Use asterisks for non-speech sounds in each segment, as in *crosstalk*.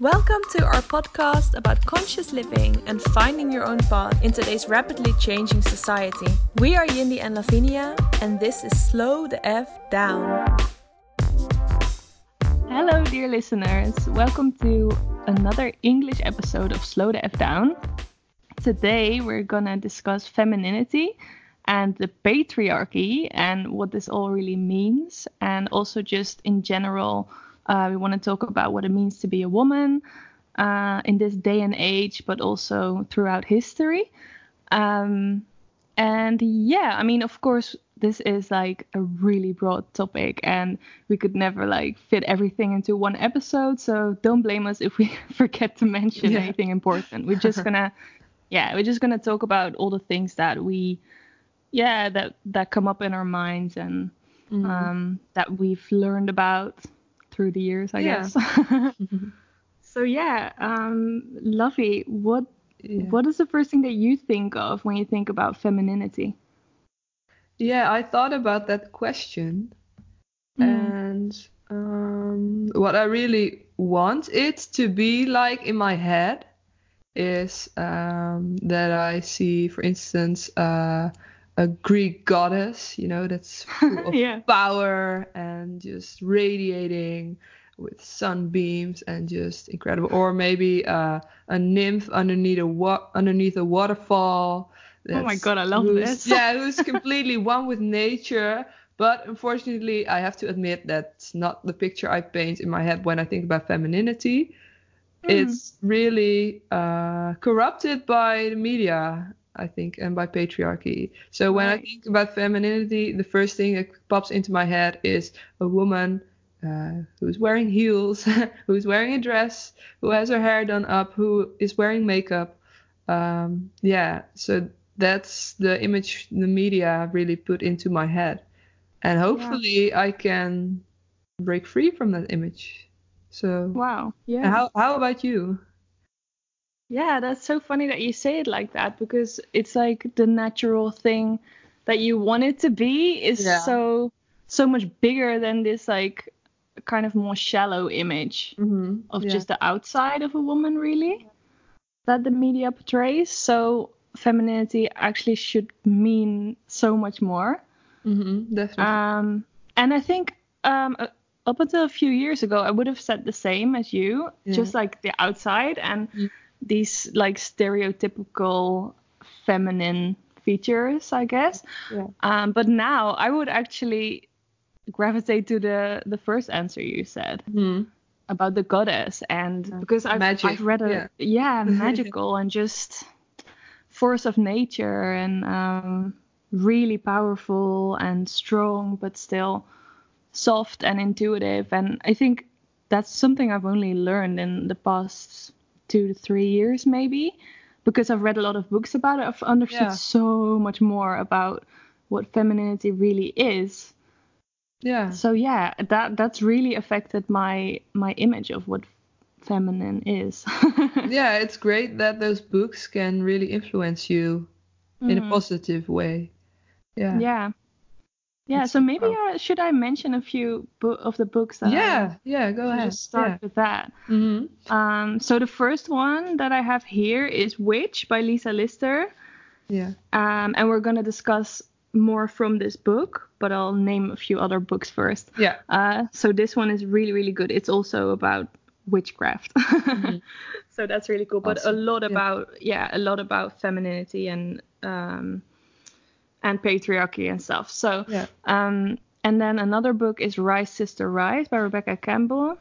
Welcome to our podcast about conscious living and finding your own path in today's rapidly changing society. We are Yindi and Lavinia, and this is Slow the F Down. Hello, dear listeners. Welcome to another English episode of Slow the F Down. Today, we're gonna discuss femininity and the patriarchy and what this all really means, and also just in general uh, we want to talk about what it means to be a woman uh, in this day and age, but also throughout history. Um, and yeah, I mean, of course, this is like a really broad topic, and we could never like fit everything into one episode. So don't blame us if we *laughs* forget to mention yeah. anything important. We're just *laughs* gonna, yeah, we're just gonna talk about all the things that we, yeah, that that come up in our minds and mm. um, that we've learned about through the years, I yeah. guess. *laughs* *laughs* so yeah, um, Lovey, what yeah. what is the first thing that you think of when you think about femininity? Yeah, I thought about that question, mm. and um, what I really want it to be like in my head is um, that I see, for instance, uh, a Greek goddess, you know, that's *laughs* full of yeah. power and just radiating with sunbeams and just incredible. Or maybe uh, a nymph underneath a wa- underneath a waterfall. oh my god, I love this. *laughs* yeah, *laughs* who's completely one with nature. But unfortunately, I have to admit that's not the picture I paint in my head when I think about femininity. Mm. It's really uh, corrupted by the media I think, and by patriarchy. So when right. I think about femininity, the first thing that pops into my head is a woman uh, who's wearing heels, *laughs* who's wearing a dress, who has her hair done up, who is wearing makeup. Um, yeah, so that's the image the media really put into my head, and hopefully yeah. I can break free from that image. So wow, yeah. How how about you? Yeah, that's so funny that you say it like that because it's like the natural thing that you want it to be is yeah. so so much bigger than this like kind of more shallow image mm-hmm. of yeah. just the outside of a woman really that the media portrays. So femininity actually should mean so much more. Mm-hmm, definitely. Um, and I think um, up until a few years ago, I would have said the same as you, yeah. just like the outside and. Mm these like stereotypical feminine features, I guess. Yeah. Um, but now I would actually gravitate to the the first answer you said mm. about the goddess, and yeah. because I've, I've read a yeah, yeah *laughs* magical and just force of nature and um, really powerful and strong, but still soft and intuitive. And I think that's something I've only learned in the past two to three years maybe because I've read a lot of books about it. I've understood yeah. so much more about what femininity really is. Yeah. So yeah, that that's really affected my my image of what feminine is. *laughs* yeah, it's great that those books can really influence you mm. in a mm-hmm. positive way. Yeah. Yeah. Yeah, so maybe uh, should I mention a few bo- of the books that Yeah, I, yeah, go ahead. Just start yeah. with that. Mm-hmm. Um, so the first one that I have here is Witch by Lisa Lister. Yeah. Um, and we're gonna discuss more from this book, but I'll name a few other books first. Yeah. Uh, so this one is really, really good. It's also about witchcraft. *laughs* mm-hmm. So that's really cool. But a lot about yeah. yeah, a lot about femininity and um and patriarchy and stuff. So, yeah. um, and then another book is Rise Sister Rise by Rebecca Campbell.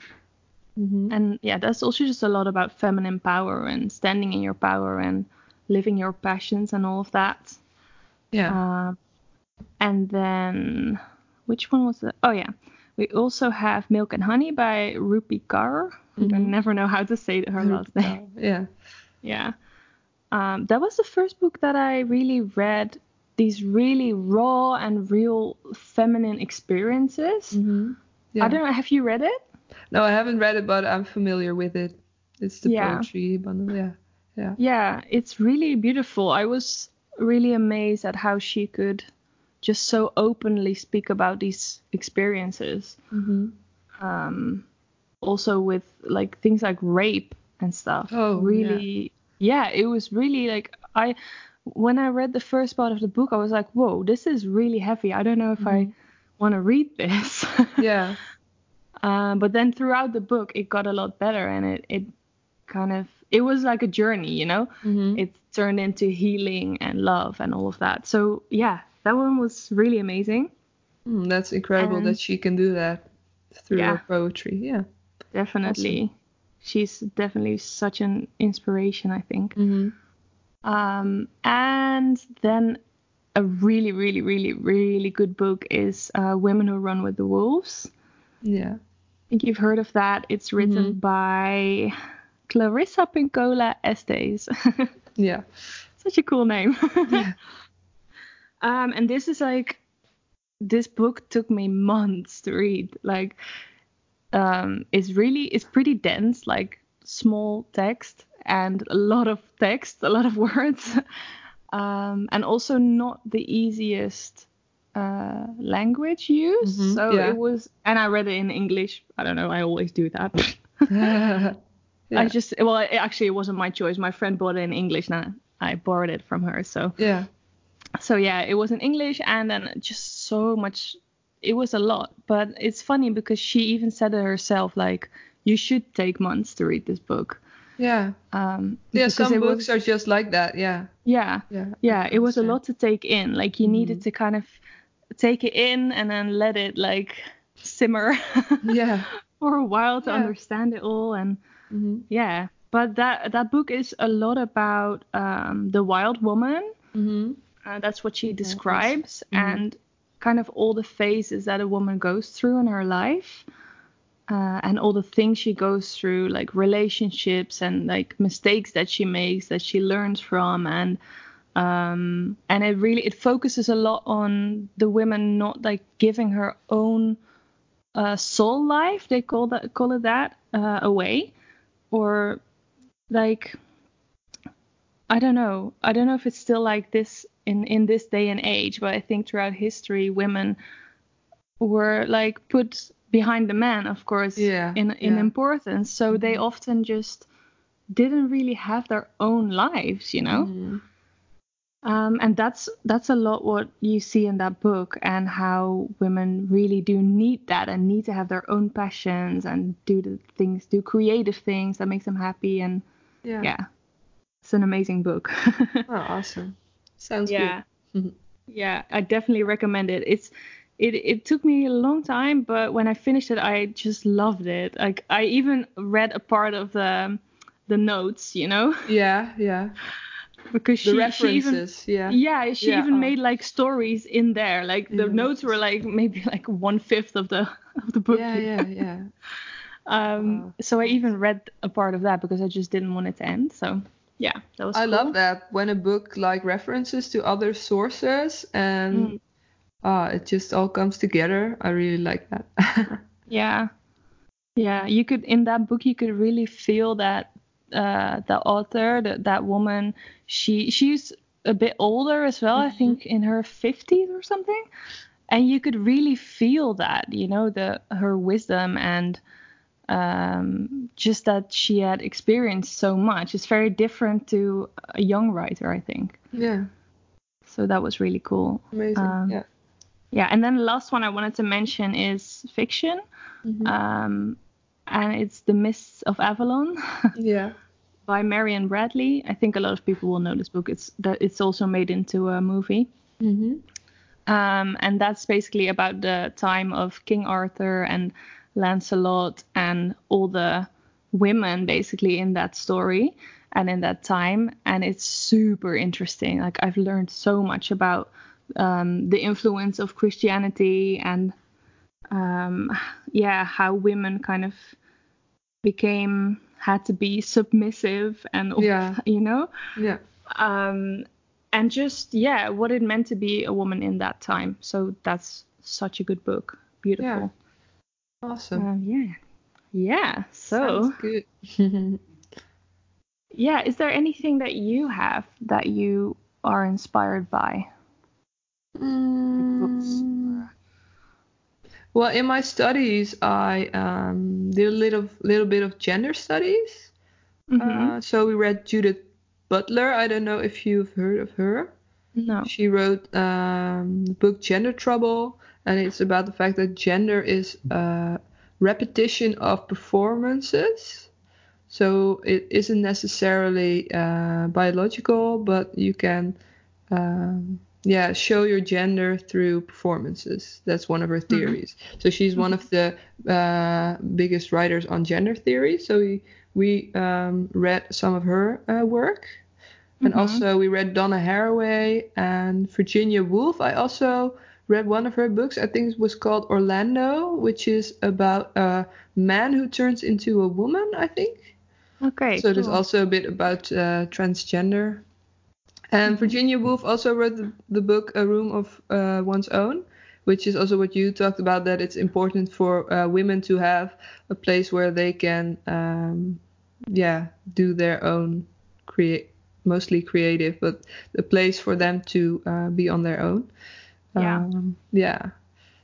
Mm-hmm. And yeah, that's also just a lot about feminine power and standing in your power and living your passions and all of that. Yeah. Uh, and then, which one was it? Oh, yeah. We also have Milk and Honey by Rupi Kaur. Mm-hmm. I never know how to say her last name. Yeah. Yeah. Um, that was the first book that I really read these really raw and real feminine experiences. Mm-hmm. Yeah. I don't know. Have you read it? No, I haven't read it, but I'm familiar with it. It's the yeah. poetry bundle. Yeah, yeah. Yeah, it's really beautiful. I was really amazed at how she could just so openly speak about these experiences. Mm-hmm. Um, also with like things like rape and stuff. Oh, really, yeah. it was really like I when I read the first part of the book, I was like, whoa, this is really heavy. I don't know if I want to read this. *laughs* Yeah. Um, but then throughout the book, it got a lot better, and it it kind of it was like a journey, you know. Mhm. It turned into healing and love and all of that. So yeah, that one was really amazing. Mm, that's incredible And- that she can do that through Yeah. her poetry. Yeah. Definitely, she's definitely such an inspiration. I think. Mm-hmm. Um, and then a really, really, really, really good book is uh, Women Who Run with the Wolves. Yeah. I think you've heard of that. It's written by Clarissa Pinkola Estes. *laughs* Yeah. Such a cool name. Yeah. *laughs* um, and this is like, this book took me months to read. Like, um, it's really, it's pretty dense, like small text and a lot of text, a lot of *laughs* words, um, and also not the easiest uh, language used. Mhm, So yeah. it was, and I read it in English. I don't know, I always do that. *laughs* *laughs* yeah. I just, well, it, actually, it wasn't my choice. My friend bought it in English, and I borrowed it from her. So, yeah. so yeah, it was in English, and then just so much. It was a lot, but it's funny because she even said it herself, like, you should take months to read this book. Yeah. Um, Yeah. because Some books was, are just like that. Yeah. yeah, Yeah. Yeah, it was a lot to take in. Like, you needed to kind of take it in and then let it like simmer *laughs* Yeah. for a while to Yeah. understand it all and Mm-hmm. yeah but that that book is a lot about um, the wild woman Mm-hmm. uh, that's what she that's- describes mhm. and kind of all the phases that a woman goes through in her life uh, and all the things she goes through like relationships and like mistakes that she makes that she learns from and um, and it really it focuses a lot on the women not like giving her own uh, soul life they call that call it that uh, away or like I don't know. I don't know if it's still like this in in this day and age, but I think throughout history, women were like put behind the man, of course, Yeah, in in yeah. importance. So they often just didn't really have their own lives, you know. Mhm. Um, and that's that's a lot what you see in that book, and how women really do need that and need to have their own passions and do the things, do creative things that makes them happy. And Yeah. yeah, it's an amazing book. *laughs* Oh, awesome. Sounds yeah, good. *laughs* yeah, I definitely recommend it. It's it it took me a long time, but when I finished it, I just loved it. Like I even read a part of the the notes, you know, *laughs* Yeah. Yeah. because The she, she even references. yeah. yeah she Yeah, even oh. made like stories in there like the Yeah, notes were like maybe like one fifth of the *laughs* of the book Yeah. Yeah. Yeah. *laughs* um Wow. so i even read a part of that because i just didn't want it to end so yeah that was I cool. love that when a book like references to other sources and Mm. Uh, it just all comes together. I really like that. *laughs* yeah yeah you could in that book you could really feel that uh the author that that woman she she's a bit older as well i think in her 50s or something and you could really feel that you know the her wisdom and um just that she had experienced so much it's very different to a young writer i think yeah, so that was really cool amazing. Um, yeah. Yeah and then the last one i wanted to mention is fiction Mhm. um, and it's The Mists of Avalon *laughs* yeah. by Marion Bradley. I think a lot of people will know this book. It's that it's also made into a movie. hmm Um, and that's basically about the time of King Arthur and Lancelot and all the women basically in that story and in that time. And it's super interesting. Like I've learned so much about um, the influence of Christianity and um, yeah, how women kind of became had to be submissive and Yeah. *laughs* you know Yeah. um, and just yeah, what it meant to be a woman in that time. So that's such a good book. Beautiful. Awesome. Um, yeah, yeah. So Sounds good. *laughs* yeah, is there anything that you have that you are inspired by? Mm, Well, in my studies, I um, did a little little bit of gender studies. Mhm. Uh, so we read Judith Butler. I don't know if you've heard of her. no. She wrote um, the book Gender Trouble, and it's about the fact that gender is a repetition of performances. So it isn't necessarily uh, biological, but you can, um, yeah, show your gender through performances. That's one of her theories. So she's one of the uh, biggest writers on gender theory. So we we um, read some of her uh, work. And Mhm. also we read Donna Haraway and Virginia Woolf. I also read one of her books. I think it was called Orlando, which is about a man who turns into a woman, I think. Okay. so there's cool. also a bit about uh, transgender. And Mhm. Virginia Woolf also wrote the, the book A Room of uh, One's Own, which is also what you talked about that it's important for uh, women to have a place where they can, um, yeah, do their own create, mostly creative, but a place for them to uh, be on their own. Yeah. Um, yeah.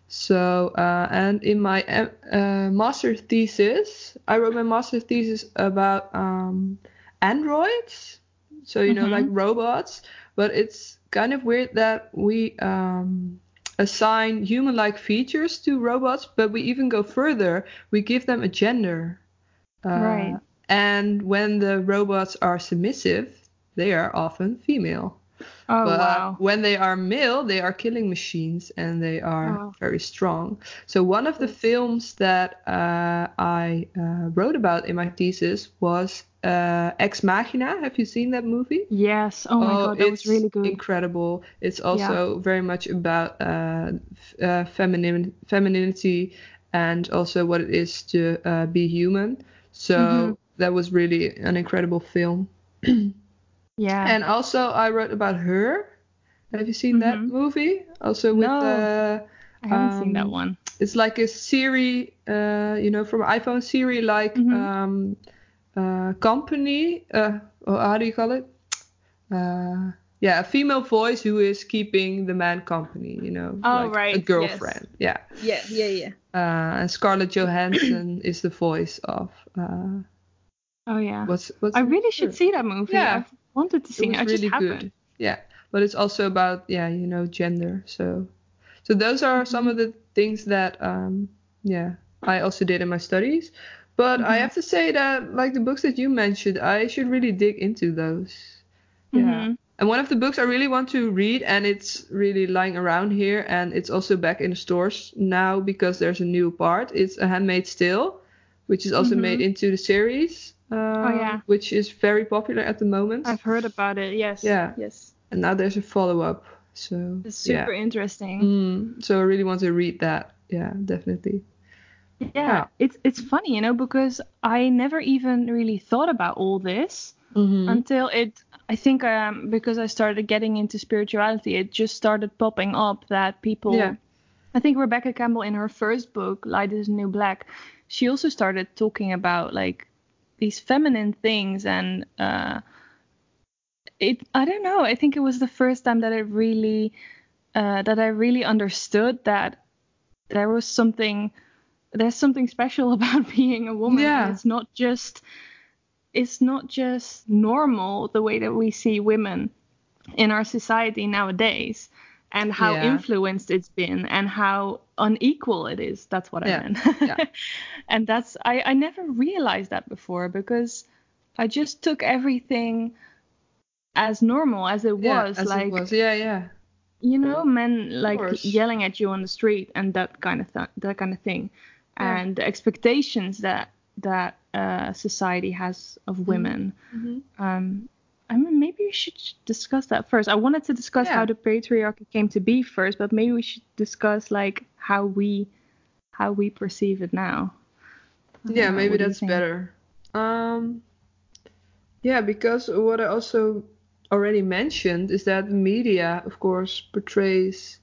So, uh, and in my uh, master thesis, I wrote my master thesis about um, androids. So, you know, Mhm. like robots. But it's kind of weird that we um, assign human like features to robots, but we even go further. We give them a gender. Uh, Right. And when the robots are submissive, they are often female. Oh But wow. when they are male, they are killing machines and they are Oh. very strong. So one of the films that uh, I uh, wrote about in my thesis was uh, Ex Machina. Have you seen that movie? Yes. Oh my god, that was really good. Incredible. It's also very much about uh, f- uh, femininity and also what it is to uh, be human. So Mhm. that was really an incredible film. *clears throat* yeah. And also, I wrote about her. Have you seen that Mhm. movie? Also with No. uh, I haven't seen that um, one. it's like a Siri, uh, you know, from iPhone Siri like Mhm. um, uh, company. Uh, or how do you call it? Uh, yeah, a female voice who is keeping the man company. You know, Oh, like right, a yes. girlfriend. Yeah. Yeah, yeah, yeah. Uh, and Scarlett Johansson *clears throat* is the voice of uh, Oh yeah. what's what's I really should see that movie. Yeah. I've wanted to see it it. was I really haven't. good. Yeah, but it's also about yeah, you know, gender. So, so those are some Mhm. of the things that um, yeah, I also did in my studies. But I Mhm. have to say that like the books that you mentioned, I should really dig into those. Yeah. Mhm. And one of the books I really want to read, and it's really lying around here, and it's also back in the stores now because there's a new part. It's A Handmaid's Tale, which is also Mhm. made into the series. Uh, yeah. Which is very popular at the moment. I've heard about it. Yes. Yeah. Yes. and now there's a follow up. So It's super yeah. interesting. Mm, so I really want to read that. Yeah, definitely. Yeah. Yeah. It's it's funny, you know, because I never even really thought about all this Mm-hmm. until it I think um because I started getting into spirituality, it just started popping up that people Yeah. I think Rebecca Campbell in her first book, Light is New Black, she also started talking about like these feminine things and uh it I don't know, I think it was the first time that I really uh that I really understood that there was something there's something special *laughs* about being a woman. Yeah. It's not just it's not just normal the way that we see women in our society nowadays and how Yeah. influenced it's been and how unequal it is. That's what Yeah. I meant. Yeah. *laughs* and that's I, I never realized that before because I just took everything as normal as it Yeah, was. as like it was. Yeah, yeah. you know men like yelling at you on the street and that kind of th- that kind of thing and the expectations that that uh, society has of women Mhm. um I mean, maybe we should discuss that first. I wanted to discuss Yeah. how the patriarchy came to be first, but maybe we should discuss like how we how we perceive it now. Yeah, know, maybe what do you that's better. Um, yeah, because what I also already mentioned is that the media, of course, portrays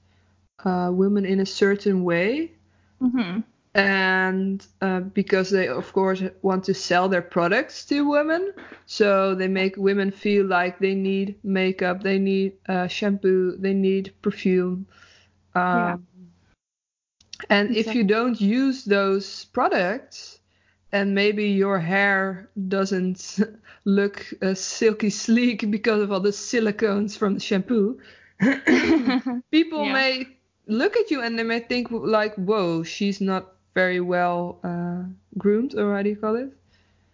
uh, women in a certain way, Mhm. And uh, because they, of course, want to sell their products to women, so they make women feel like they need makeup, they need uh, shampoo, they need perfume. Um, Yeah. And if you don't use those products, and maybe your hair doesn't *laughs* look uh, silky sleek because of all the silicones from the shampoo, *laughs* *laughs* people Yeah. may look at you and they may think like, "Whoa, she's not very well uh, groomed," or how do you call it?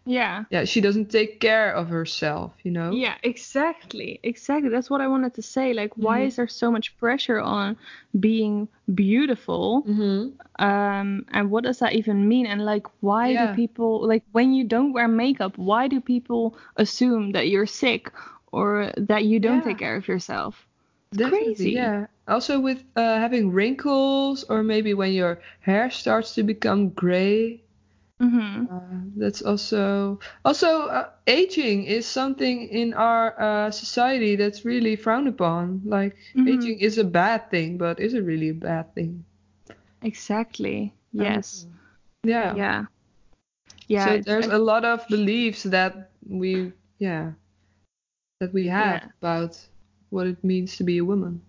yeah. Yeah, she doesn't take care of herself, you know. Yeah, exactly. Exactly. That's what I wanted to say. Like, why Mhm. is there so much pressure on being beautiful? Mm-hmm. Um, and what does that even mean? And like, why Yeah. do people like when you don't wear makeup? Why do people assume that you're sick or that you don't Yeah. take care of yourself? Definitely, crazy. Yeah. Also with uh, having wrinkles, or maybe when your hair starts to become gray. Mm-hmm. Uh, that's also also uh, aging is something in our uh, society that's really frowned upon. Like Mhm. aging is a bad thing, but is it really a bad thing? Exactly. Yes. Yeah. Yeah. Yeah. so there's a lot of beliefs that we yeah that we have Yeah. about what it means to be a woman.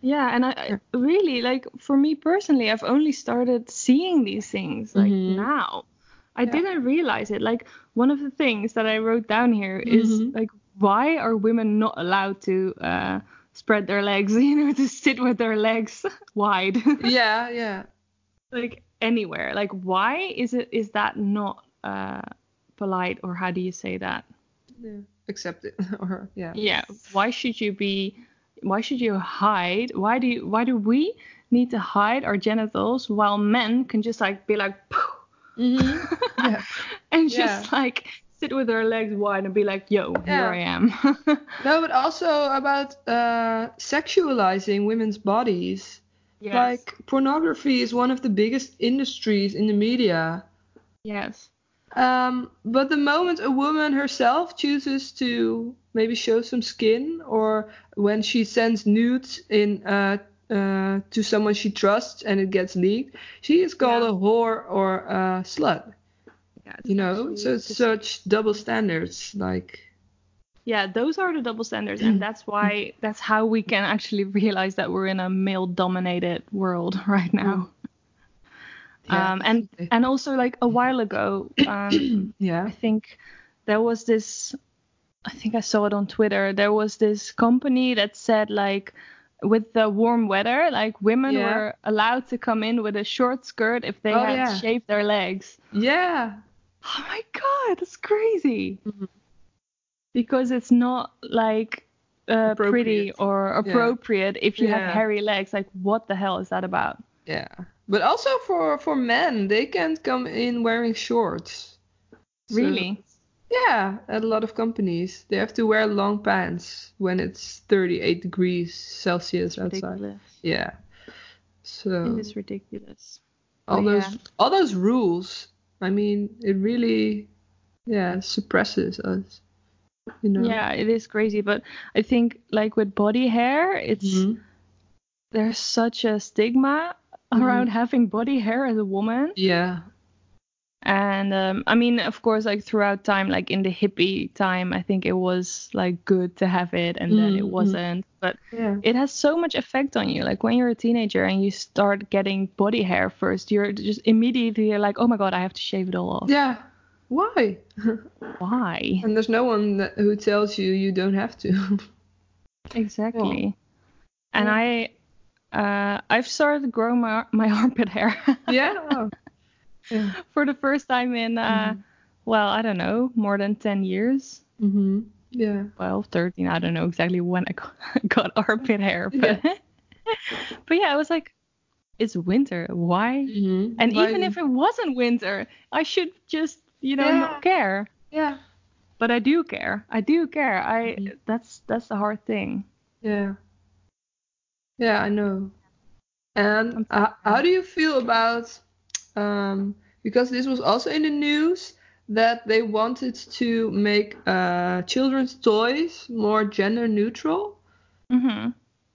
Yeah, and I, I really like for me personally, I've only started seeing these things like Mhm. now. I Yeah. didn't realize it. Like one of the things that I wrote down here is Mhm. like why are women not allowed to uh, spread their legs, *laughs* you know, to sit with their legs *laughs* wide, *laughs* yeah, yeah. like anywhere? Like why is it is that not uh, polite or how do you say that? yeah. Accept it or yeah. yeah why should you be why should you hide why do you why do we need to hide our genitals while men can just like be like Mhm. *laughs* yeah. and just like sit with their legs wide and be like yo Yeah. here i am *laughs* No, but also about uh, sexualizing women's bodies. yes Like pornography is one of the biggest industries in the media. yes Um, but the moment a woman herself chooses to maybe show some skin, or when she sends nudes in uh, uh, to someone she trusts and it gets leaked, she is called Yeah. a whore or a slut. yeah, You know, so it's such double standards. Like, yeah those are the double standards and that's why that's how we can actually realize that we're in a male dominated world *laughs* right now yeah, um and and also like a while ago um *coughs* yeah, I think there was this I think I saw it on Twitter. There was this company that said like with the warm weather, like women Yeah. were allowed to come in with a short skirt if they Oh, had yeah. shaved their legs. yeah, Oh my god, that's crazy. Mhm. Because it's not like uh, pretty or appropriate if you have hairy legs. Like what the hell is that about? yeah. But also for for men, they can't come in wearing shorts. So- Really? Yeah, at a lot of companies, they have to wear long pants when it's 38 degrees Celsius outside. Ridiculous. Yeah. So It is ridiculous. all but those yeah. all those rules, I mean, it really yeah, suppresses us. You know. Yeah, it is crazy, but I think like with body hair, it's Mhm. there's such a stigma around having body hair as a woman. Yeah. And um, I mean, of course, like throughout time, like in the hippie time, I think it was like good to have it, and then it Mhm. wasn't. But Yeah. it has so much effect on you. Like when you're a teenager and you start getting body hair first, you're just immediately you're like, oh my god, I have to shave it all off. Yeah. Why? *laughs* Why? and there's no one that, who tells you you don't have to. *laughs* Exactly. And Yeah. I, uh, I've started growing my *laughs* my armpit hair. yeah. Oh. *laughs* Yeah. for the first time in uh Mhm. well i don't know more than 10 years Mhm. Yeah. 12 13 i don't know exactly when i got, *laughs* got armpit hair but but yeah i was like it's winter why Mhm. and Why even if it wasn't winter i should just you know Yeah. not care yeah. but i do care i do care i Mhm. that's that's the hard thing Yeah. Yeah, I know. And uh, how do you feel about um because this was also in the news that they wanted to make uh children's toys more gender neutral? hmm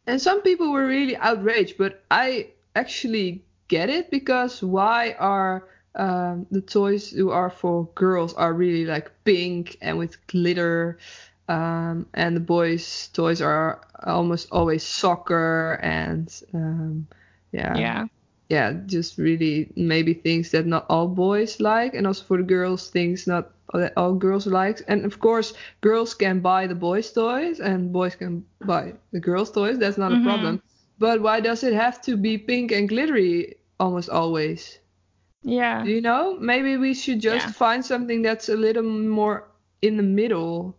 And some people were really outraged, but I actually get it because why are um, the toys who are for girls are really like pink and with glitter, um, and the boys' toys are almost always soccer and um, yeah, yeah yeah, just really maybe things that not all boys like, and also for the girls, things not that all girls like. And of course, girls can buy the boys' toys, and boys can buy the girls' toys. That's not Mhm. a problem. But why does it have to be pink and glittery almost always? Yeah. You know? Maybe we should just Yeah. find something that's a little more in the middle,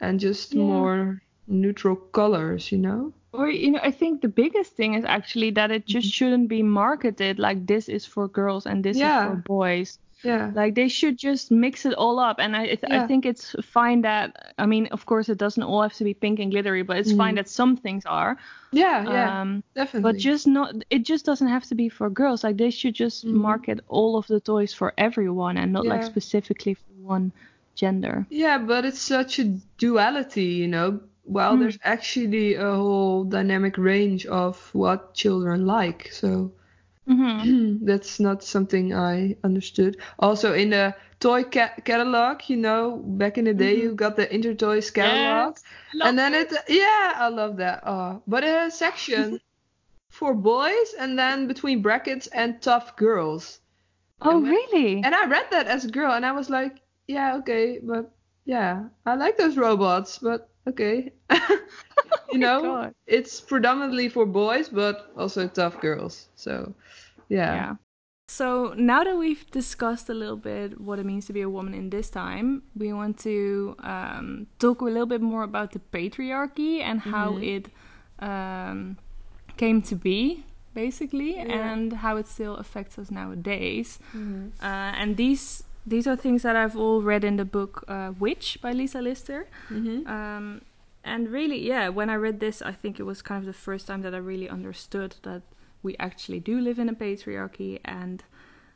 and just Yeah. more neutral colors. You know? Or you know, I think the biggest thing is actually that it just shouldn't be marketed like this is for girls and this is for boys. Yeah. Like they should just mix it all up, and I it, I think it's fine that I mean, of course, it doesn't all have to be pink and glittery, but it's fine Mhm. that some things are. Yeah. Yeah. Um, definitely. but just not it just doesn't have to be for girls. Like they should just Mhm. market all of the toys for everyone and not like specifically for one gender. Yeah, but it's such a duality, you know. Well, Hmm. there's actually a whole dynamic range of what children like, so hmm *clears throat* that's not something I understood. Also, in the toy ca- catalog, you know, back in the day, Mhm. you got the Intertoys catalog, and then it, yeah, I love that. Oh, but it has a section *laughs* for boys, and then between brackets and tough girls. Oh And when- really? And I read that as a girl, and I was like, yeah, okay, but yeah, I like those robots, but okay. *laughs* you *laughs* know, God. it's predominantly for boys, but also tough girls. So, yeah. yeah. So now that we've discussed a little bit what it means to be a woman in this time, we want to um, talk a little bit more about the patriarchy and how Mhm. it um, came to be, basically, Yeah. and how it still affects us nowadays. Uh, and these these are things that I've all read in the book uh, Witch by Lisa Lister. Mm-hmm. Um, and really, yeah, when I read this, I think it was kind of the first time that I really understood that we actually do live in a patriarchy. And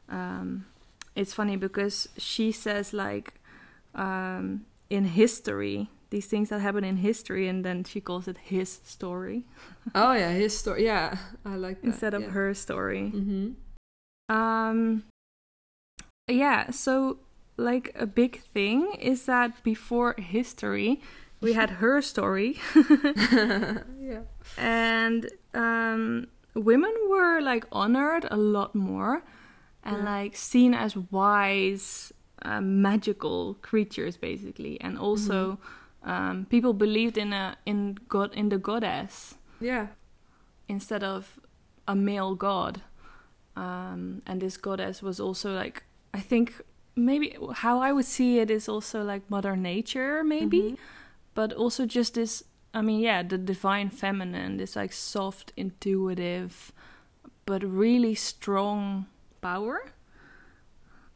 um, it's funny because she says, like, um, in history, these things that happen in history, and then she calls it his story *laughs* Oh, yeah, his story. Yeah, I like that. instead of her story. Mm-hmm. Um, yeah, so like a big thing is that before history, we had her story, *laughs* yeah. and um, women were like honored a lot more and Yeah. like seen as wise, uh, magical creatures, basically, and also. Um, people believed in a in god in the goddess Yeah. instead of a male god. Um, and this goddess was also like, I think maybe how I would see it is also like Mother Nature, maybe, Mhm. but also just this. I mean, yeah, the divine feminine, this like soft, intuitive, but really strong power.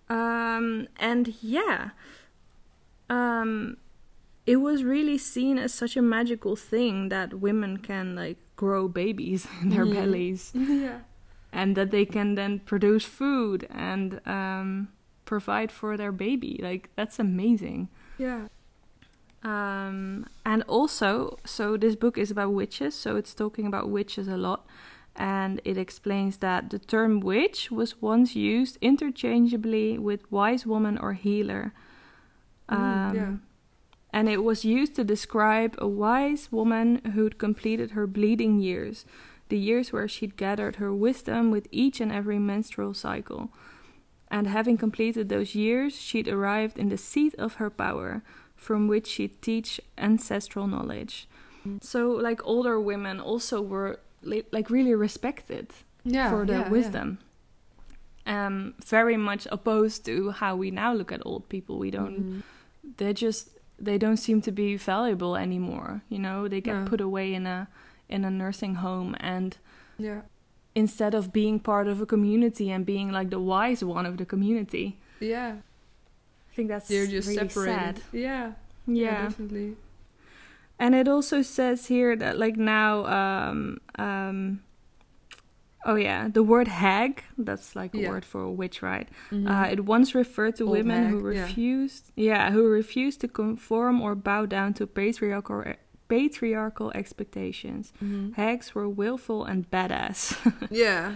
Um, and yeah, um, it was really seen as such a magical thing that women can like grow babies *laughs* in their Mhm. bellies *laughs* Yeah. And that they can then produce food and um, provide for their baby. Like that's amazing. Yeah. Um, and also, so this book is about witches, so it's talking about witches a lot. And it explains that the term witch was once used interchangeably with wise woman or healer. Um, Mm, yeah. And it was used to describe a wise woman who'd completed her bleeding years, the years where she'd gathered her wisdom with each and every menstrual cycle. And having completed those years, she'd arrived in the seat of her power, from which she'd teach ancestral knowledge. Mm. So, like older women also were like really respected Yeah. for their yeah, yeah. wisdom. Um, very much opposed to how we now look at old people. We don't Mhm. they just they don't seem to be valuable anymore you know they get put away in a in a nursing home and Yeah. instead of being part of a community and being like the wise one of the community Yeah. i think that's They're just really separated. sad Yeah. yeah, Definitely. and it also says here that like now um um oh yeah the word hag that's like a Yeah. word for a witch right Mhm. Uh, it once referred to Old women who hag, yeah. refused, yeah. who refused to conform or bow down to patriarchal patriarchal expectations. Mhm. Hags were willful and badass. *laughs* Yeah.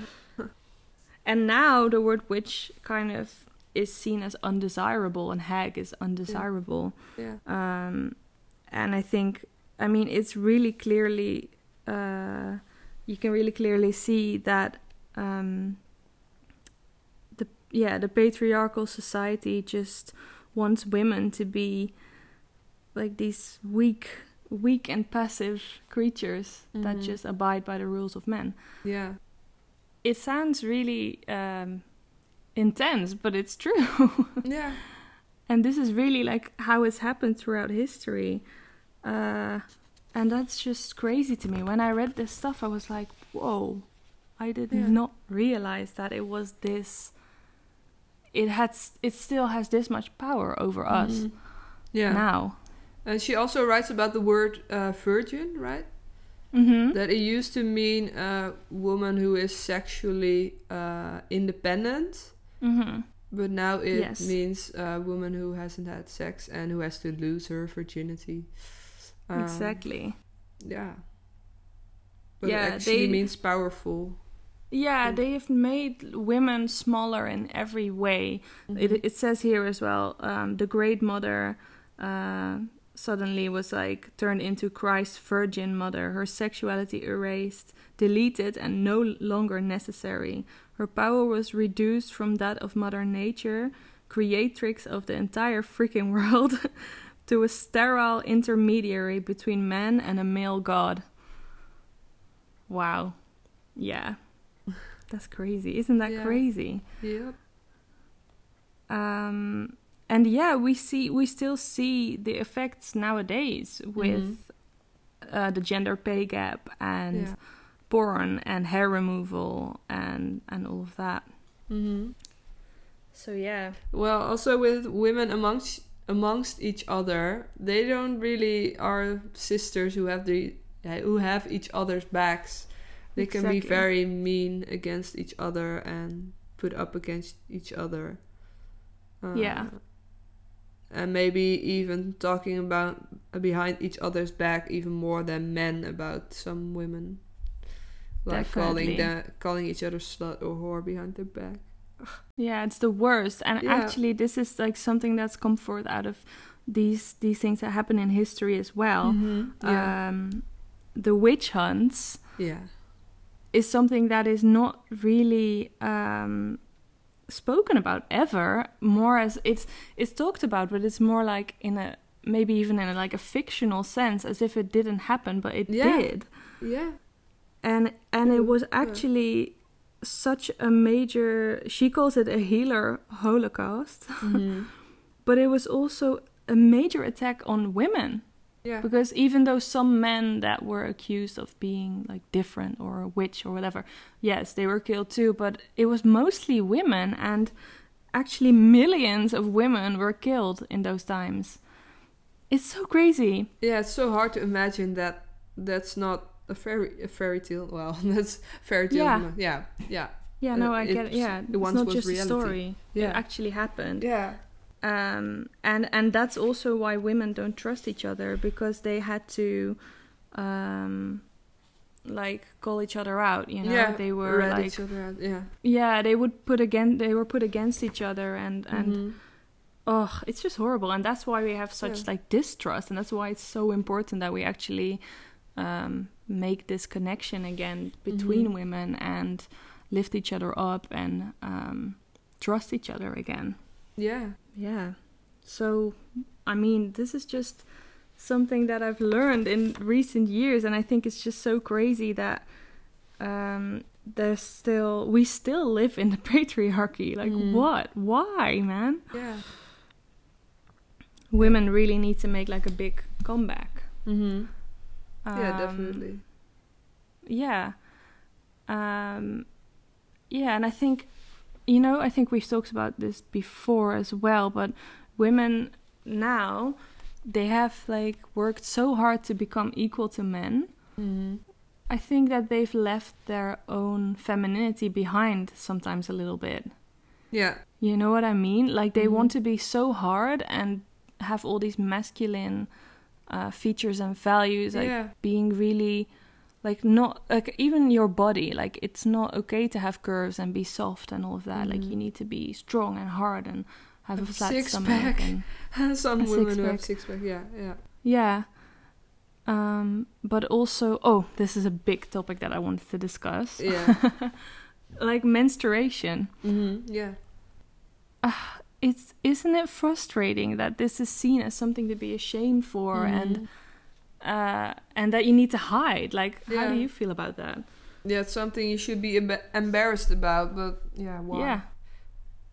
and now the word witch kind of is seen as undesirable, and hag is undesirable. Yeah. Um, and I think, I mean, it's really clearly, uh, you can really clearly see that um, yeah, the patriarchal society just wants women to be like these weak, weak and passive creatures that Mhm. just abide by the rules of men. Yeah. It sounds really um, intense, but it's true. *laughs* Yeah. and this is really like how it's happened throughout history. Uh, and that's just crazy to me. When I read this stuff, I was like, whoa, I did Yeah. not realize that it was this. It had, it still has this much power over us Mhm. Yeah. now. And she also writes about the word uh, virgin, right? Mm-hmm. That it used to mean a woman who is sexually uh, independent, Mm-hmm. but now it Yes. means a woman who hasn't had sex and who has to lose her virginity. Um, exactly. Yeah. But Yeah, it actually they- means powerful. Yeah, they have made women smaller in every way. Mhm. It, it says here as well um, the great mother uh, suddenly was like turned into Christ's virgin mother, her sexuality erased, deleted, and no longer necessary. Her power was reduced from that of Mother Nature, creatrix of the entire freaking world, *laughs* to a sterile intermediary between man and a male god. Wow. Yeah. *laughs* That's crazy. Isn't that Yeah. crazy? Yep. um, and yeah, we see we still see the effects nowadays with uh, the gender pay gap and Mm-hmm. Yeah. porn and hair removal and and all of that. hmm So yeah, Well, also with women amongst amongst each other, they don't really are sisters who have the who have each other's backs. They can be very mean against each other and put up against each other. Uh, Yeah. And maybe even talking about uh, behind each other's back even more than men about some women. Like calling Definitely. the, calling each other slut or whore behind their back. yeah, it's the worst. And Yeah. actually, this is like something that's come forth out of these these things that happen in history as well. Mhm. Yeah. Um, the witch hunts. yeah. is something that is not really um, spoken about ever. More as it's it's talked about, but it's more like in a maybe even in a, like a fictional sense, as if it didn't happen, but it Yeah. did. Yeah. And and it Ooh, was actually such a major. She calls it a healer holocaust, Mhm. *laughs* but it was also a major attack on women. Yeah. Because even though some men that were accused of being like different or a witch or whatever, yes, they were killed too, but it was mostly women and actually millions of women were killed in those times. It's so crazy. Yeah, it's so hard to imagine that that's not a fairy a fairy tale. Well, *laughs* that's fairy tale. Yeah. Yeah. Yeah. Yeah, Uh, no, I get it. Yeah, it it's not was just a story. Yeah. It actually happened. Yeah. Um, and and that's also why women don't trust each other because they had to um, like call each other out you know yeah. they were rat like each other out. Yeah. yeah they would put again they were put against each other and and Mhm. oh it's just horrible and that's why we have such Yeah. like distrust and that's why it's so important that we actually um, make this connection again between Mhm. women and lift each other up and um, trust each other again Yeah. yeah. So, I mean, this is just something that I've learned in recent years, and I think it's just so crazy that um, there's still we still live in the *laughs* patriarchy. Like, Mm. what? Why, man? Yeah. Women really need to make like a big comeback. Mm-hmm. Yeah, Um, definitely. Yeah. Um, yeah, and I think, you know, I think we've talked about this before as well, but women now, they have like worked so hard to become equal to men. Mhm. I think that they've left their own femininity behind sometimes a little bit. Yeah. You know what I mean? Like they Mhm. want to be so hard and have all these masculine uh, features and values, like yeah. being really like not like even your body like it's not okay to have curves and be soft and all of that like Mhm. you need to be strong and hard and have a a flat six stomach pack. and *laughs* Some women who have six pack. Yeah. Yeah. yeah um but also oh this is a big topic that i wanted to discuss Yeah. *laughs* like menstruation mhm. Yeah. uh, it's isn't it frustrating that this is seen as something to be ashamed for Mm-hmm. and uh, and that you need to hide. Like, how do you feel about that? Yeah, it's something you should be emba- embarrassed about, but yeah, why? Yeah,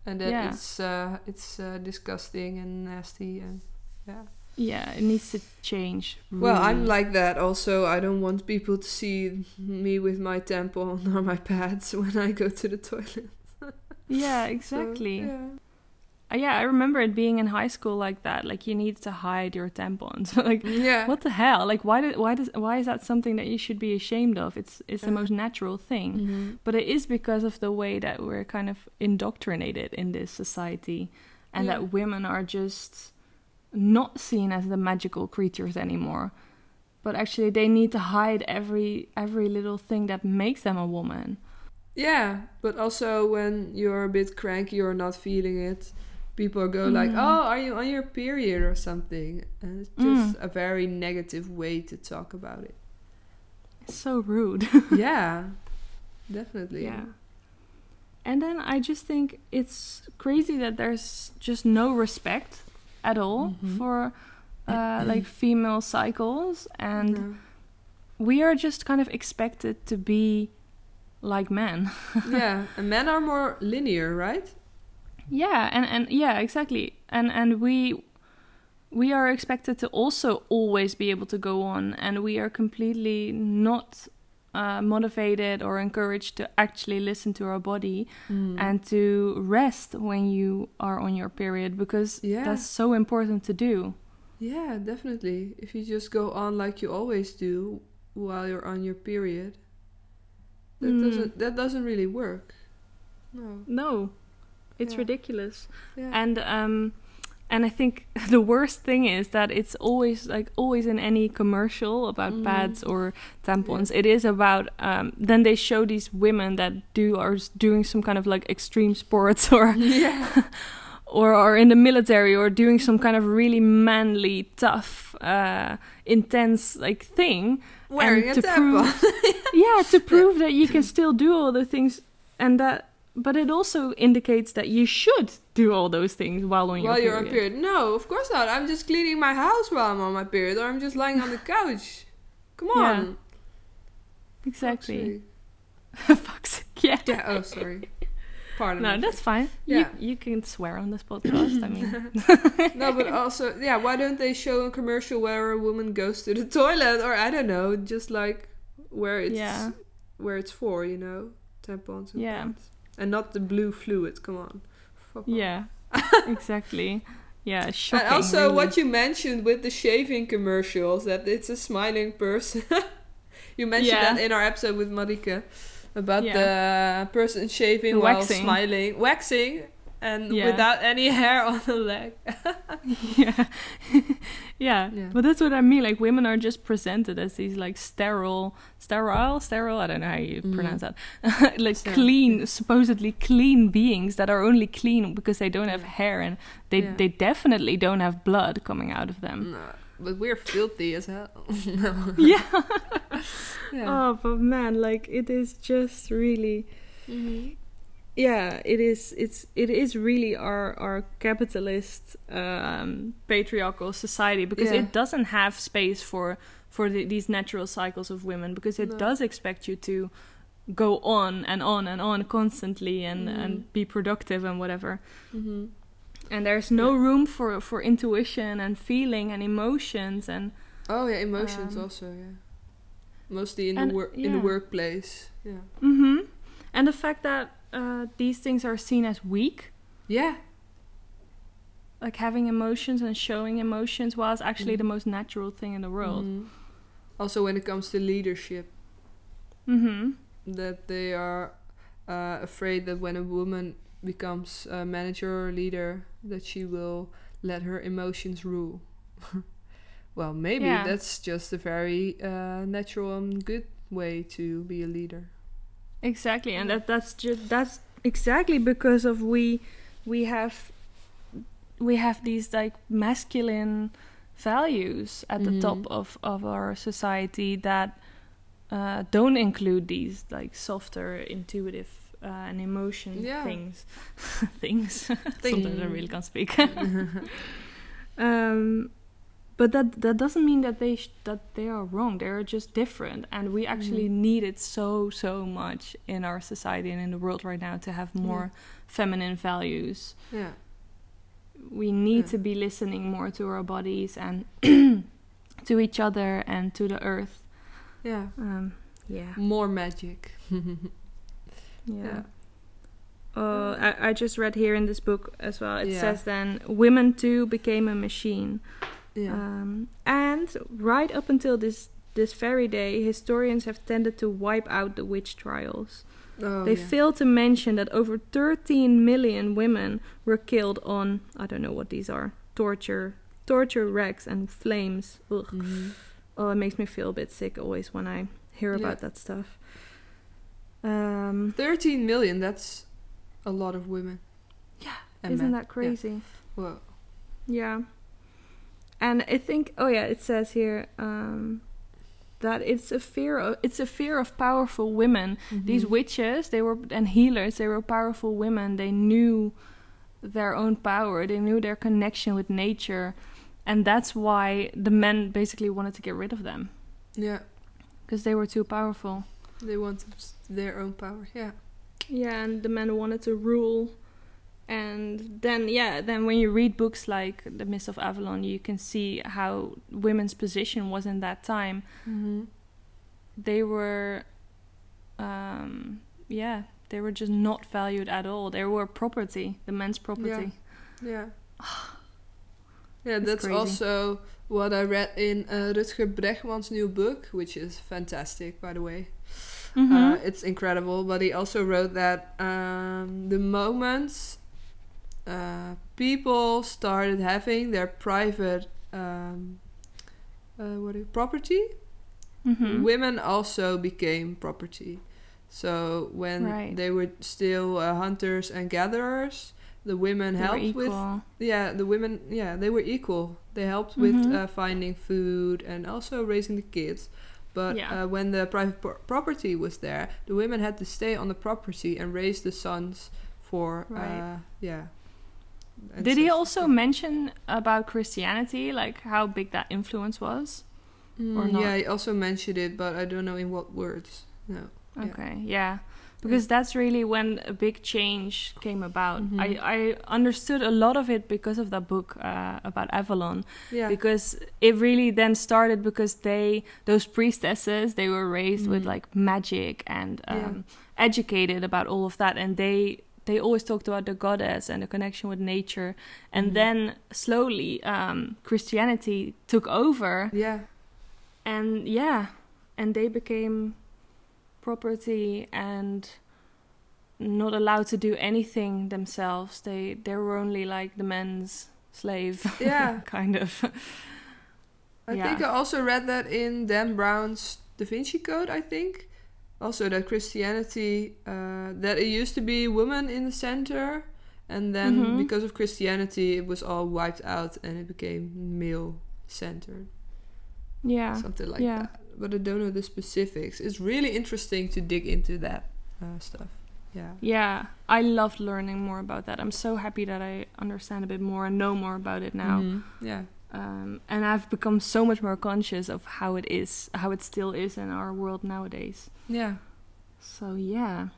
And that Yeah. it's uh, it's uh, disgusting and nasty and yeah. yeah, it needs to change. Well, I'm like that also. I don't want people to see me with my tampon *laughs* or my pads when I go to the toilet. *laughs* yeah, So, exactly. yeah. Uh, yeah, I remember it being in high school like that. Like you need to hide your tampons. *laughs* like Yeah. what the hell? Like why did why does why is that something that you should be ashamed of? It's it's the most natural thing. Mhm. But it is because of the way that we're kind of indoctrinated in this society and Yeah. that women are just not seen as the magical creatures anymore. But actually they need to hide every every little thing that makes them a woman. Yeah, but also when you're a bit cranky or not feeling it, people go like, Mm. "Oh, are you on your period or something?" And it's just a very negative way to talk about it. It's so rude. *laughs* yeah, definitely. Yeah. And then I just think it's crazy that there's just no respect at all Mhm. for uh, *clears throat* like female cycles, and No. we are just kind of expected to be like men. *laughs* yeah, and men are more linear, right? Yeah, and and yeah, exactly. And and we we are expected to also always be able to go on, and we are completely not uh, motivated or encouraged to actually listen to our body Mm. and to rest when you are on your period because Yeah. that's so important to do. Yeah, definitely. If you just go on like you always do while you're on your period, that Mm. doesn't that doesn't really work. No. No, it's Yeah. ridiculous. Yeah. And um, and I think *laughs* the worst thing is that it's always like always in any commercial about Mhm. pads or tampons. It is about um, then they show these women that do are s- doing some kind of like extreme sports or *laughs* yeah. *laughs* or are in the military or doing some kind of really manly, tough, uh, intense like thing. Wearing And a to tampon. yeah, to prove that you can still do all the things and that. But it also indicates that you should do all those things while on your while you're on period. period. No, of course not. I'm just cleaning my house while I'm on my period, or I'm just lying on the *laughs* couch. Come Yeah, on. Exactly. Fuck's *laughs* yeah. Yeah. Oh, sorry. Pardon. No, that's fine. Yeah. You you can swear on this podcast. I mean, *laughs* no, but also, yeah. Why don't they show a commercial where a woman goes to the toilet, or I don't know, just like where it's Yeah. where it's for, you know, tampons and Yeah. pads. And not the blue fluid. Come on. Fuck yeah, *laughs* exactly. Yeah, shocking. and also, really. what you mentioned with the shaving commercials, that it's a smiling person. *laughs* you mentioned Yeah. that in our episode with Marike about Yeah. the person shaving The while smiling, waxing, and Yeah. without any hair on the leg. *laughs* yeah. *laughs* yeah. Yeah. But that's what I mean. Like women are just presented as these like sterile, sterile, sterile. I don't know how you Mhm. pronounce that. *laughs* like Sterile, clean, supposedly clean beings that are only clean because they don't have hair and they Yeah. they definitely don't have blood coming out of them. no, but we're filthy as hell. yeah. Yeah. Oh, but man, like it is just really. Mhm. Yeah it is it's it is really our our capitalist um patriarchal society because Yeah. it doesn't have space for for the, these natural cycles of women because it No. does expect you to go on and on and on constantly and Mm. and be productive and whatever Mhm. and there's no room for for intuition and feeling and emotions and Oh yeah, emotions Um, also. Yeah. Mostly in and- the work in the workplace. Yeah. mm-hmm and the fact that uh, these things are seen as weak Yeah. like having emotions and showing emotions was actually Mhm. the most natural thing in the world. Mhm. Also, when it comes to leadership, Mm-hmm. that they are uh, afraid that when a woman becomes a manager or leader, that she will let her emotions rule. *laughs* well, maybe Yeah. that's just a very uh, natural and good way to be a leader. Exactly, and that that's just that's exactly because of we we have we have these like masculine values at the top Mhm. of of our society that uh, don't include these like softer intuitive uh, and emotion Yeah. things. *laughs* things. *laughs* Sometimes I really can't speak. *laughs* um, but that that doesn't mean that they sh- that they are wrong. They're just different, and we actually Mhm. need it so so much in our society and in the world right now to have more feminine values. yeah. We need Yeah. to be listening more to our bodies and *clears throat* to each other and to the earth. Yeah. Um, yeah, More magic. *laughs* yeah. Yeah. Uh, I, I just read here in this book as well. It Yeah. says then women too became a machine. Yeah. Um, and right up until this this very day, historians have tended to wipe out the witch trials. oh, they yeah. fail to mention that over 13 million women were killed on I don't know what these are torture, torture racks and flames. Ugh. Mhm. Oh, it makes me feel a bit sick always when I hear Yeah. about that stuff. Um, 13 million, that's a lot of women. Yeah, And isn't men. that crazy? Whoa. Yeah. And I think oh yeah, it says here um that it's a fear of it's a fear of powerful women. These Mhm. witches, they were and healers, they were powerful women. They knew their own power. They knew their connection with nature. And that's why the men basically wanted to get rid of them Yeah. because they were too powerful. They wanted their own power. Yeah. Yeah, and the men wanted to rule. And then, yeah, then when you read books like The Mist of Avalon, you can see how women's position was in that time. Mm-hmm. They were, um, yeah, they were just not valued at all. They were property, the men's property. Yeah. Yeah, *sighs* It's that's crazy. also what I read in uh, Rutger Bregman's new book, which is fantastic, by the way. Mhm. Uh, it's incredible, but he also wrote that um, the moment uh, people started having their private um, uh, what is, property, Mhm. women also became property. So when Right. they were still uh, hunters and gatherers, the women They helped with yeah the women yeah they were equal they helped with Mhm. uh, finding food and also raising the kids but Yeah. uh, when the private pro- property was there the women had to stay on the property and raise the sons for Right. uh, yeah And Did he so- also mention about Christianity, like how big that influence was? Mm, or not? yeah he also mentioned it but i don't know in what words no Okay, yeah. Because that's really when a big change came about. Mhm. I, I understood a lot of it because of that book uh, about Avalon. yeah Because it really then started because they, those priestesses, they were raised with Mhm. like magic and um, Yeah. educated about all of that. And they, they always talked about the goddess and the connection with nature. And Mhm. then slowly um, Christianity took over yeah and yeah and they became property and not allowed to do anything themselves they they were only like the men's slave yeah *laughs* kind of I Yeah. think I also read that in Dan Brown's Da Vinci Code, I think. Also, that Christianity, uh, that it used to be women in the center, and then Mhm. because of Christianity, it was all wiped out and it became male centered. yeah Something like yeah. that. But I don't know the specifics. It's really interesting to dig into that uh, stuff. Yeah. yeah i loved learning more about that i'm so happy that i understand a bit more and know more about it now Mhm. Yeah. Um, and i've become so much more conscious of how it is how it still is in our world nowadays Yeah. so yeah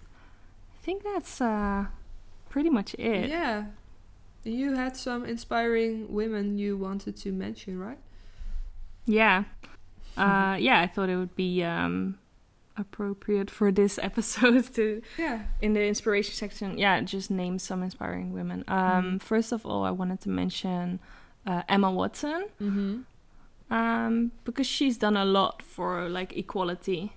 i think that's uh pretty much it Yeah. You had some inspiring women you wanted to mention, right? Yeah. *laughs* Uh, yeah, I thought it would be um, appropriate for this *laughs* episode to, Yeah. in the inspiration section, yeah, just name some inspiring women. Um, Mhm. First of all, I wanted to mention uh, Emma Watson Mm-hmm. um, because she's done a lot for like equality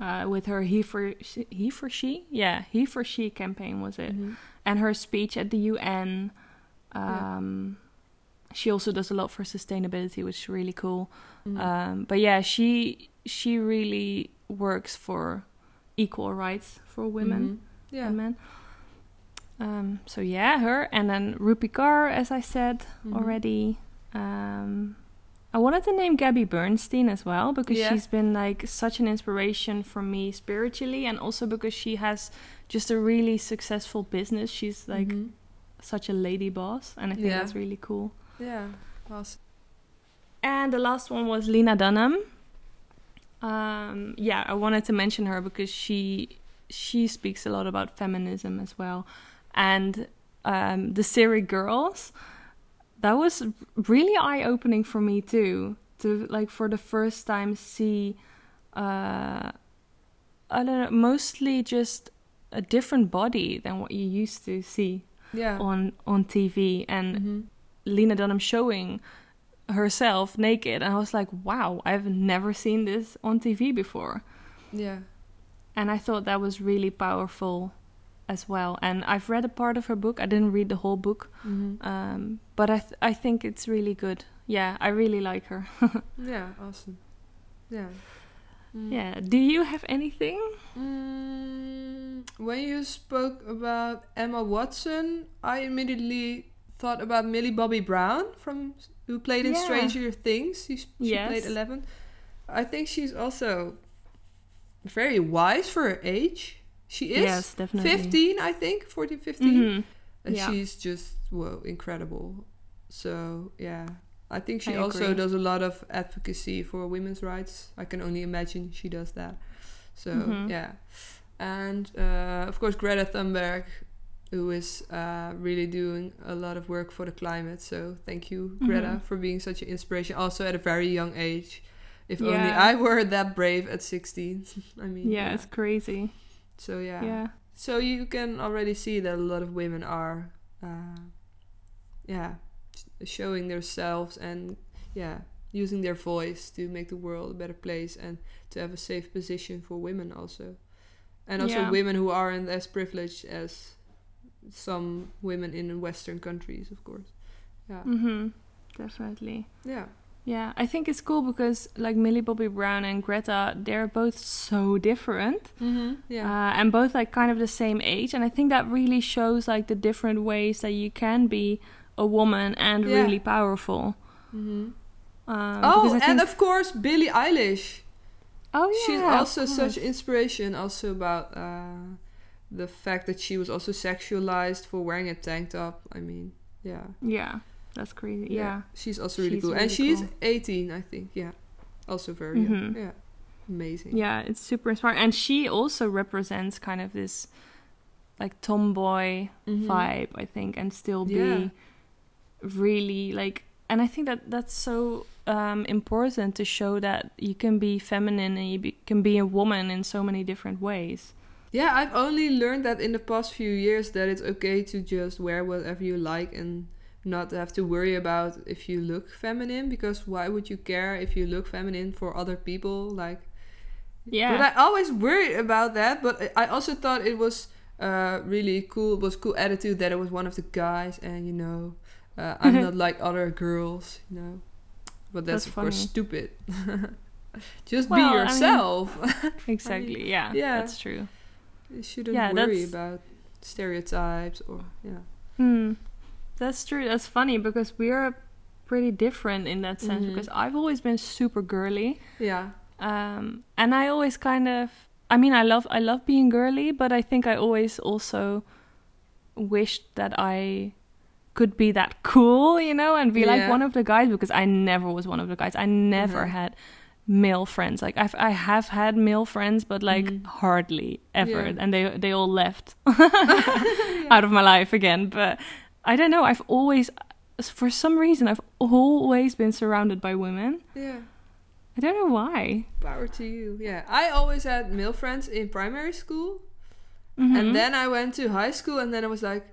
uh, with her he for she, he for she yeah he for she campaign was it Mm-hmm. and her speech at the UN. Yeah. Um, She also does a lot for sustainability, which is really cool. Mm. Um, but yeah, she she really works for equal rights for women Mhm. Yeah. and men. Um, so yeah, her and then Rupi Kaur, as I said Mhm. already. Um, I wanted to name Gabby Bernstein as well because Yeah. she's been like such an inspiration for me spiritually and also because she has just a really successful business. She's like Mhm. such a lady boss and I think Yeah. that's really cool. yeah, awesome. And the last one was Lena Dunham. Um, yeah, I wanted to mention her because she she speaks a lot about feminism as well, and um, the series Girls. That was really eye opening for me too. To like for the first time see, uh, I don't know, mostly just a different body than what you used to see Yeah. on on TV, and Mhm. Lena Dunham showing herself naked and I was like, wow, I've never seen this on TV before. Yeah. And I thought that was really powerful as well. And I've read a part of her book. I didn't read the whole book, Mhm. um, but I th- I think it's really good. Yeah, I really like her. *laughs* Yeah. Awesome. Yeah. Mm. yeah. Do you have anything? Mm, when you spoke about Emma Watson, I immediately thought about Millie Bobby Brown from who played in Yeah. Stranger Things. She, she played Eleven. I think she's also very wise for her age. She is yes, definitely. 15, I think, 14, 15. Mhm. And Yeah. she's just, whoa, incredible. So, yeah. I think she I also agree. does a lot of advocacy for women's rights. I can only imagine she does that. So, Mhm. yeah. And, uh, of course, Greta Thunberg, who is uh, really doing a lot of work for the climate. So, thank you, Greta, Mhm. for being such an inspiration. Also, at a very young age. If only I were that brave at 16. *laughs* I mean, Yeah, it's crazy. So, yeah. Yeah. So you can already see that a lot of women are, uh, yeah, showing themselves and yeah, using their voice to make the world a better place and to have a safe position for women also, and also Yeah. women who aren't as privileged as some women in Western countries, of course. Yeah, Mhm. Definitely. yeah, Yeah, I think it's cool because like Millie Bobby Brown and Greta, they're both so different. mm-hmm. yeah, uh, and both like kind of the same age and i think that really shows like the different ways that you can be a woman and Yeah. really powerful mm-hmm. um, oh, and of course Billie Eilish. oh yeah she's also such inspiration also about uh, the fact that she was also sexualized for wearing a tank top i mean yeah yeah that's crazy. Yeah, she's also really She's cool. and she's cool. 18 i think. Yeah. Also very young. Mhm. yeah. Amazing. Yeah it's super inspiring and she also represents kind of this like tomboy Mhm. vibe i think and still be Yeah. really like and i think that that's so um, important to show that you can be feminine and you be, can be a woman in so many different ways. Yeah i've only learned that in the past few years that it's okay to just wear whatever you like and not have to worry about if you look feminine because why would you care if you look feminine for other people like yeah But I always worried about that. But I also thought it was uh, really cool. It was cool attitude that it was one of the guys, and you know, uh, I'm *laughs* not like other girls, you know. But that's, That's of course stupid. *laughs* Just Well, I be mean- yourself. *laughs* Exactly. yeah, yeah. That's true. you shouldn't Yeah, worry that's- about stereotypes or yeah. Hmm. That's true. That's funny because we are pretty different in that sense. Mhm. Because I've always been super girly, Yeah. um, and I always kind of. I mean, I love I love being girly, but I think I always also wished that I could be that *laughs* cool, you know, and be like one of the guys because I never was one of the guys. I never Mhm. had male friends. Like I've I have had male friends, but like Mhm. hardly ever, Yeah. and they they all left *laughs* *laughs* out of my life again. But I don't know. I've always, for some reason, I've always been surrounded by women. Yeah. I don't know why. Power to you. Yeah. I always had male friends in primary school. Mhm. And then I went to high school, and then I was like,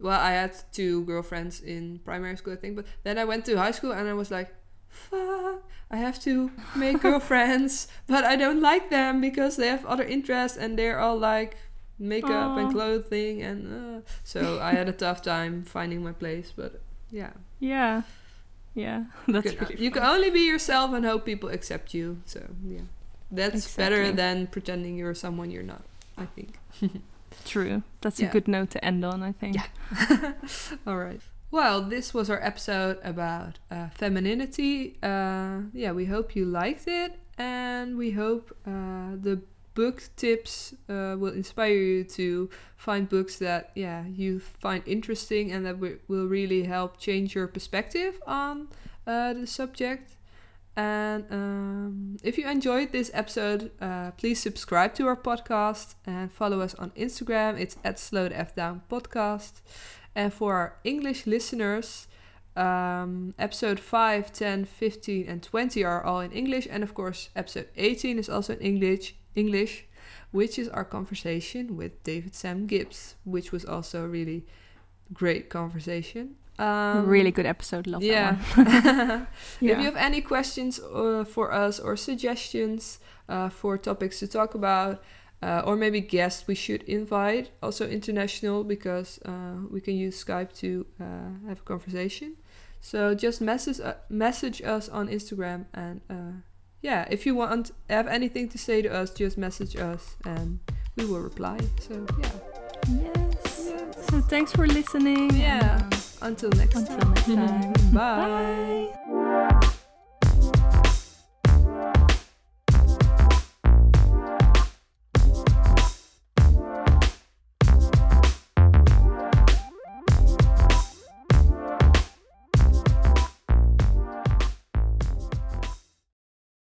well, I had two girlfriends in primary school, I think. But then I went to high school, and I was like, fuck, I have to make *laughs* girlfriends, but I don't like them because they have other interests, and they're all like makeup and clothing, and uh, so I had a tough time finding my place. But yeah, yeah, yeah, *laughs* that's you, can, really you can only be yourself and hope people accept you. So yeah, that's better than pretending you're someone you're not. I think. *laughs* true. That's Yeah. a good note to end on. I think. Yeah. *laughs* All right. Well, this was our episode about uh, femininity. Uh, yeah, we hope you liked it, and we hope uh, the book tips uh, will inspire you to find books that yeah you find interesting and that will really help change your perspective on uh, the subject. And um, if you enjoyed this episode, uh, please subscribe to our podcast and follow us on Instagram. It's at Slow the F Down Podcast. And for our English listeners, um, episode 5, 10, 15, and 20 are all in English. And of course, episode 18 is also in English, English which is our conversation with David Sam Gibbs, which was also a really great conversation. Um, really good episode. Love yeah. *laughs* *laughs* yeah. If you have any questions uh, for us or suggestions uh, for topics to talk about, uh, or maybe guests we should invite, also international, because uh, we can use Skype to uh, have a conversation. So just message uh, message us on Instagram, and yeah, if you want have anything to say to us, just message us, and we will reply. So yeah. Yes. yes. So thanks for listening. Yeah. until next until time. next time. *laughs* Bye. Bye.